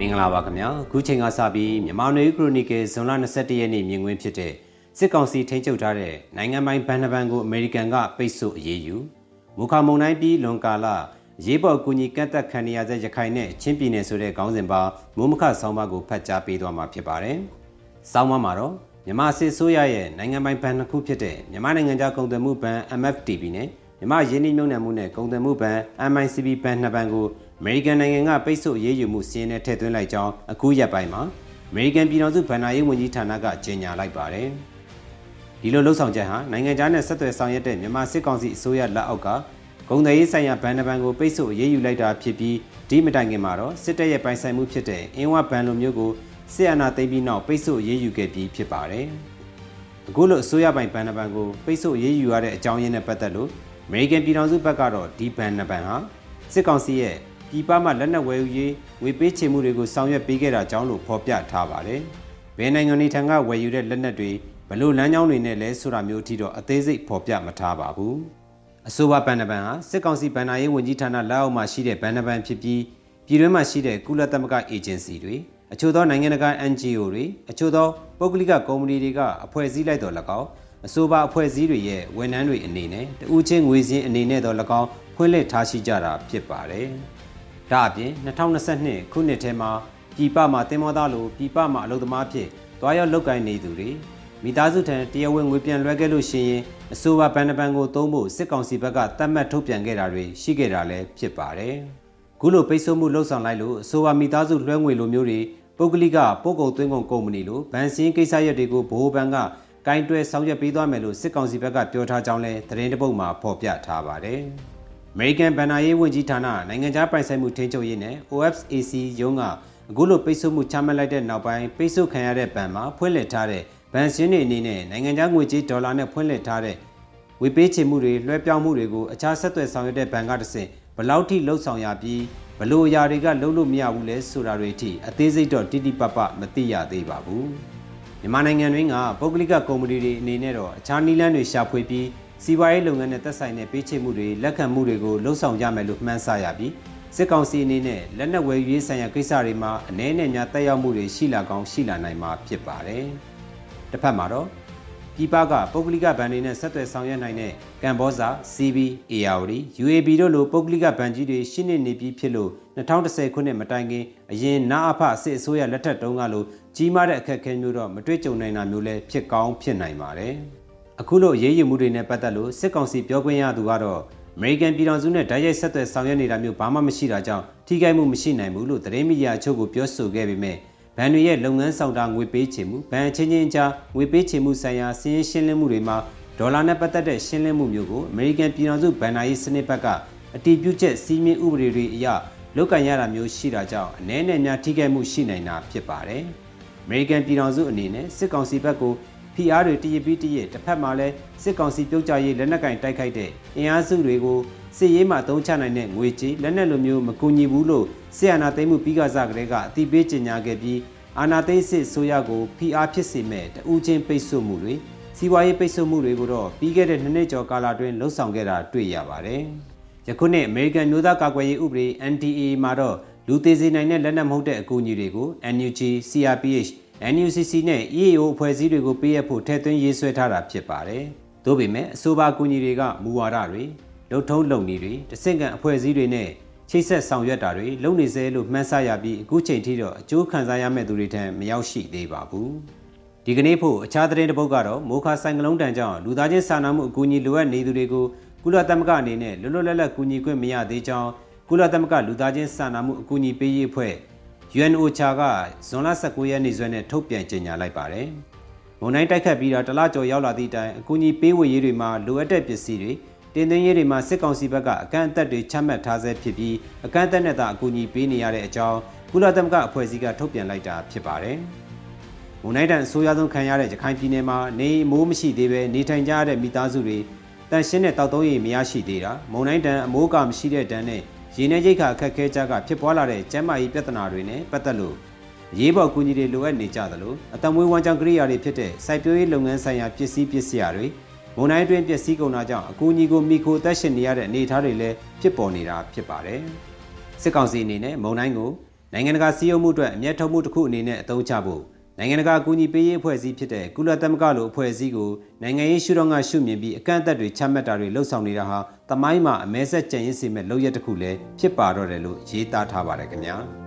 မင်္ဂလာပါခင်ဗျာခုချိန်ကစပြီးမြန်မာနွေခရိုနီကယ်ဇွန်လ21ရက်နေ့မြင်ကွင်းဖြစ်တဲ့စစ်ကောင်စီထိန်းချုပ်ထားတဲ့နိုင်ငံပိုင်ဘဏ္ဍာဘဏ်ကိုအမေရိကန်ကပိတ်ဆို့အရေးယူမူခမုံတိုင်းပြီးလွန်ကာလရေးပေါ်ကူညီကန့်သက်ခံရတဲ့ရခိုင်နဲ့ချင်းပြည်နယ်ဆိုတဲ့ခေါင်းစဉ်ပါမိုးမခဆောင်းပါးကိုဖတ်ကြားပေးသွားမှာဖြစ်ပါတယ်။ဆောင်းပါးမှာတော့မြန်မာစစ်ဆိုးရရဲ့နိုင်ငံပိုင်ဘဏ်တစ်ခုဖြစ်တဲ့မြန်မာနိုင်ငံခြားကုန်သွယ်မှုဘဏ် MFTB နဲ့ မြန်မာရင်းနှီးမြှုပ်နှံမှုနဲ့ကုန်သွယ်မှုဘဏ် MICB ဘဏ်နှစ်ဘဏ်ကိုအမေရိကန်နိုင်ငံကပိတ်ဆို့ရေးယူမှုစီးရင်နဲ့ထည့်သွင်းလိုက်ကြောင်းအခုရက်ပိုင်းမှာအမေရိကန်ပြည်ထောင်စုဗဏ္ဍာရေးဝန်ကြီးဌာနကကြေညာလိုက်ပါတယ်။ဒီလိုလှုပ်ဆောင်ချက်ဟာနိုင်ငံခြားနဲ့ဆက်သွယ်ဆောင်ရွက်တဲ့မြန်မာစစ်ကောင်စီအစိုးရလက်အောက်ကဂုံတယ်ရေးဆိုင်ရာဘဏ်တစ်ဘဏ်ကိုပိတ်ဆို့ရေးယူလိုက်တာဖြစ်ပြီးဒီမတိုင်ခင်မှာတော့စစ်တပ်ရဲ့ပိုင်ဆိုင်မှုဖြစ်တဲ့အင်းဝဘဏ်လိုမျိုးကိုစစ်အာဏာသိမ်းပြီးနောက်ပိတ်ဆို့ရေးယူခဲ့ပြီးဖြစ်ပါတယ်။အခုလိုအစိုးရပိုင်ဘဏ်တစ်ဘဏ်ကိုပိတ်ဆို့ရေးယူရတဲ့အကြောင်းရင်းနဲ့ပတ်သက်လို့ အမေရိကန်ပြည်ထောင်စုဘက်ကတော့ဒီဘဏ်နှစ်ဘဏ်ဟာစစ်ကောင်စီရဲ့ပြည်ပမှလက်နက်ဝယ်ယူရေးငွေပေးချေမှုတွေကိုဆောင်ရွက်ပေးခဲ့တာကြောင့်လို့ဖော်ပြထားပါတယ်။ဘယ်နိုင်ငံတွေထံကဝယ်ယူတဲ့လက်နက်တွေဘလို့လမ်းကြောင်းတွေနဲ့လဲဆိုတာမျိုးအထိတော့အသေးစိတ်ဖော်ပြမထားပါဘူး။အဆိုပါဘဏ္ဍာဘဏ်ဟာစစ်ကောင်စီဘဏ္ဍာရေးဝန်ကြီးဌာနလက်အောက်မှာရှိတဲ့ဘဏ္ဍာဘဏ်ဖြစ်ပြီးပြည်တွင်းမှာရှိတဲ့ကုလသမဂ္ဂအေဂျင်စီတွေအချို့သောနိုင်ငံတကာ NGO တွေအချို့သောပုဂ္ဂလိကကုမ္ပဏီတွေကအဖွဲ့အစည်းလိုက်တော်၎င်း အဆိုပါအဖွဲ့အစည်းတွေရဲ့ဝန်ထမ်းတွေအနေနဲ့တဦးချင်းငွေစင်းအနေနဲ့တော့၎င်းဖွင့်လှစ်ထားရှိကြတာဖြစ်ပါတယ်။ဒါအပြင်2022ခုနှစ်ထဲမှာပြည်ပမှာတင်မောသားလိုပြည်ပမှာအလုပ်သမားဖြစ်တွားရောက်လုပ်ကိုင်နေသူတွေမိသားစုထံတရားဝင်ငွေပြန်လွှဲခဲ့လို့ရှိရင်အဆိုပါဘဏ္ဍပန်ကိုသုံးဖို့စစ်ကောင်စီဘက်ကတတ်မှတ်ထုတ်ပြန်ခဲ့တာတွေရှိခဲ့တာလည်းဖြစ်ပါတယ်။ခုလိုပိတ်ဆို့မှုလှုံ့ဆော်လိုက်လို့အဆိုပါမိသားစုလွှဲငွေလိုမျိုးတွေပုဂ္ဂလိကပို့ကုန်သွင်းကုန်ကုမ္ပဏီလိုဗန်စင်းကိစ္စရပ်တွေကိုဘိုးဘန်က ကင်တွယ်ဆောင်ရွက်ပေးသွားမယ်လို့စစ်ကောင်စီဘက်ကပြောထားကြောင်းလည်းသတင်းတပုတ်မှာဖော်ပြထားပါတယ်။အမေရိကန်ဗန်နာရေးဝန်ကြီးဌာနနိုင်ငံခြားပိုင်ဆိုင်မှုထိန်းချုပ်ရေးနဲ့ OFAC ရုံးကအခုလိုပိတ်ဆို့မှုချမှတ်လိုက်တဲ့နောက်ပိုင်းပိတ်ဆို့ခံရတဲ့ဘဏ်မှာဖွင့်လှစ်ထားတဲ့ဘဏ်စင်းတွေအနေနဲ့နိုင်ငံခြားငွေကြေးဒေါ်လာနဲ့ဖွင့်လှစ်ထားတဲ့ဝေပေးချေမှုတွေလွှဲပြောင်းမှုတွေကိုအခြားဆက်သွယ်ဆောင်ရွက်တဲ့ဘဏ်ကတဆင့်ဘလောက်ထိလှုပ်ဆောင်ရပြီးဘလို့အရာတွေကလှုပ်လို့မရဘူးလဲဆိုတာတွေအထိအသေးစိတ်တော့တိတိပပမသိရသေးပါဘူး မြန်မာနိုင်ငံတွင်းကပုဂ္ဂလိကကုမ္ပဏီတွေအနေနဲ့တော့အခြားနည်းလမ်းတွေရှာဖွေပြီးစီးပွားရေးလုပ်ငန်းနဲ့သက်ဆိုင်တဲ့ပေးချေမှုတွေလက်ခံမှုတွေကိုလှုံ့ဆော်ကြမယ်လို့မှန်းဆရပြီးစစ်ကောင်စီအနေနဲ့လက်နက်ဝယ်ရေးဆိုင်ရာကိစ္စတွေမှာအနည်းနဲ့များတက်ရောက်မှုတွေရှိလာကောင်းရှိလာနိုင်မှာဖြစ်ပါတယ်။တစ်ဖက်မှာတော့ပြည်ပကပုဂ္ဂလိကဗန်တွေနဲ့ဆက်သွယ်ဆောင်ရွက်နိုင်တဲ့ကမ်ဘောဇာ CB ARD UAB တို့လိုပုဂ္ဂလိကဗန်ကြီးတွေရှင်းနေနေပြီးဖြစ်လို့2010ခုနှစ်မတိုင်ခင်အရင်နာအဖစစ်အစိုးရလက်ထက်တုန်းကလို ကြီးမားတဲ့အခက်အခဲမျိုးတော့မတွေ့ကြုံနိုင်တာမျိုးလည်းဖြစ်ကောင်းဖြစ်နိုင်ပါတယ်။အခုလိုရေးယူမှုတွေနဲ့ပတ်သက်လို့စစ်ကောင်စီပြောခွင့်ရသူကတော့အမေရိကန်ပြည်ထောင်စုနဲ့ဓာတ်ရိုက်ဆက်သွယ်ဆောင်ရွက်နေတာမျိုးဘာမှမရှိတာကြောင့်ထိခိုက်မှုမရှိနိုင်ဘူးလို့သတင်းမီဒီယာအချို့ကပြောဆိုခဲ့ပေမဲ့ဘဏ်တွေရဲ့လုပ်ငန်းဆောင်တာငွေပေးချေမှုဘဏ်ချင်းချင်းကြားငွေပေးချေမှုဆိုင်ရာစီးရင်ရှင်းလင်းမှုတွေမှာဒေါ်လာနဲ့ပတ်သက်တဲ့ရှင်းလင်းမှုမျိုးကိုအမေရိကန်ပြည်ထောင်စုဘဏ္ဍာရေးစနစ်ဘက်ကအတည်ပြုချက်စီးမြင်ဥပဒေတွေအရလုပ်ကန်ရတာမျိုးရှိတာကြောင့်အ ਨੇ နဲ့များထိခိုက်မှုရှိနိုင်တာဖြစ်ပါတယ်။ အမေရိကန်ပြည်ထောင်စုအနေနဲ့စစ်ကောင်စီဘက်ကိုဖိအားတွေတရပြီးတရတစ်ဖက်မှာလည်းစစ်ကောင်စီပြုတ်ကြရေးလက်နက်ကင်တိုက်ခိုက်တဲ့အင်အားစုတွေကိုစစ်ရေးမှအသုံးချနိုင်တဲ့ငွေကြေးလက်နက်လိုမျိုးမကူညီဘူးလို့စစ်အာဏာသိမ်းမှုပြီးကစားကလေးကအတိပေးကြေညာခဲ့ပြီးအာဏာသိမ်းစစ်ဆိုရကိုဖိအားဖြစ်စေမဲ့တဦးချင်းပိတ်ဆို့မှုတွေစီးပွားရေးပိတ်ဆို့မှုတွေကိုတော့ပြီးခဲ့တဲ့နှစ်နှစ်ကျော်ကာလအတွင်းလှုံ့ဆော်ခဲ့တာတွေ့ရပါတယ်။ယခုနှစ်အမေရိကန်မျိုးသားကာကွယ်ရေးဥပဒေ NDA မှာတော့ လူသေးစေနိုင်တဲ့လက်နက်မဟုတ်တဲ့အကူအညီတွေကို NUG, CRPH NUCC နဲ့ EAO အဖွဲ့အစည်းတွေကိုပေးအပ်ဖို့ထည့်သွင်းရေးဆွဲထားတာဖြစ်ပါတယ်။သို့ပေမဲ့အဆိုပါကူညီတွေကမူဝါဒတွေလုံထုံးလုံနည်းတွေတဆင့်ကန်အဖွဲ့အစည်းတွေနဲ့ချိတ်ဆက်ဆောင်ရွက်တာတွေလုပ်နေစေလို့မှန်းဆရပြီးအခုချိန်ထိတော့အကျိုးခံစားရမယ့်သူတွေထံမရောက်ရှိသေးပါဘူး။ဒီကနေ့ဖို့အခြားသတင်းတစ်ပုဒ်ကတော့မိုခါဆိုင်ကလုံးတန်ကြောင့်လူသားချင်းစာနာမှုအကူအညီလိုအပ်နေသူတွေကိုကုလသမဂ္ဂအနေနဲ့လွတ်လွတ်လပ်လပ်ကူညီခွင့်မရသေးကြောင်း ကုလသမဂ္ဂလူသားချင်းစာနာမှုအကူအညီပေးရေးအဖွဲ့ UNOCHA ကဇွန်လ19ရက်နေ့စွဲနဲ့ထုတ်ပြန်ကြေညာလိုက်ပါတယ်။မုန်တိုင်းတိုက်ခတ်ပြီးတော့တလကျော်ရောက်လာသည့်တိုင်အကူအညီပေးဝေရေးတွေမှာလိုအပ်တဲ့ပစ္စည်းတွေတင်သွင်းရေးတွေမှာစစ်ကောင်စီဘက်ကအကန့်အသတ်တွေချမှတ်ထားဆဲဖြစ်ပြီးအကန့်အသတ်နဲ့သာအကူအညီပေးနေရတဲ့အကြောင်းကုလသမဂ္ဂအဖွဲ့အစည်းကထုတ်ပြန်လိုက်တာဖြစ်ပါတယ်။မုန်တိုင်းတန်အဆိုးရဆုံးခံရတဲ့ရခိုင်ပြည်နယ်မှာနေမိုးမရှိသေးပဲနေထိုင်ကြရတဲ့မိသားစုတွေတန်ရှင်းတဲ့တောက်သုံးရည်မရရှိသေးတာမုန်တိုင်းတန်အမိုးကမရှိတဲ့တန်နဲ့ ရေနံရိတ်ခါအခက်ခဲကြကဖြစ်ပွားလာတဲ့ကျန်းမာရေးပြဿနာတွေနဲ့ပတ်သက်လို့ရေးပေါ်ကူညီတွေလိုအပ်နေကြသလိုအတမွေးဝမ်းကြောင်းကိရိယာတွေဖြစ်တဲ့စိုက်ပျိုးရေးလုပ်ငန်းဆိုင်ရာပစ္စည်းပစ္စည်းတွေမုံတိုင်းအတွင်းပစ္စည်းကုန်တာကြောင့်အကူအညီကိုမိခိုတက်ရှင်နေရတဲ့အနေအထားတွေလည်းဖြစ်ပေါ်နေတာဖြစ်ပါတယ်။စစ်ကောင်စီအနေနဲ့မုံတိုင်းကိုနိုင်ငံတကာစည်းရုံးမှုအတွက်အမျက်ထုတ်မှုတစ်ခုအနေနဲ့အသုံးချဖို့ နိုင်ငံတကာအကူအညီပေးရေးအဖွဲ့အစည်းဖြစ်တဲ့ကုလသမဂ္ဂလိုအဖွဲ့အစည်းကိုနိုင်ငံရေးရှုထောင့်ကရှုမြင်ပြီးအကန့်အသတ်တွေချမှတ်တာတွေလှုပ်ဆောင်နေတာဟာတမိုင်းမှာအမဲဆက်ကြံရစ်စေမဲ့လုပ်ရက်တစ်ခုလည်းဖြစ်ပါတော့တယ်လို့ရေးသားထားပါတယ်ခင်ဗျာ။